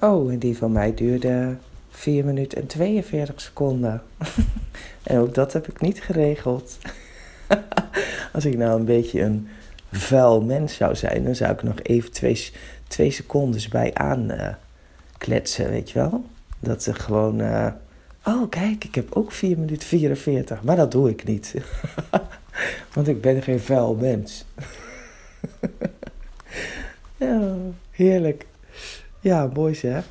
Oh, en die van mij duurde 4 minuten en 42 seconden. en ook dat heb ik niet geregeld. Als ik nou een beetje een vuil mens zou zijn, dan zou ik nog even twee, twee secondes bij aan uh, kletsen, weet je wel? Dat ze gewoon. Uh, oh, kijk, ik heb ook 4 minuten 44. Maar dat doe ik niet. Want ik ben geen vuil mens. ja, heerlijk. Ja, mooi zeg.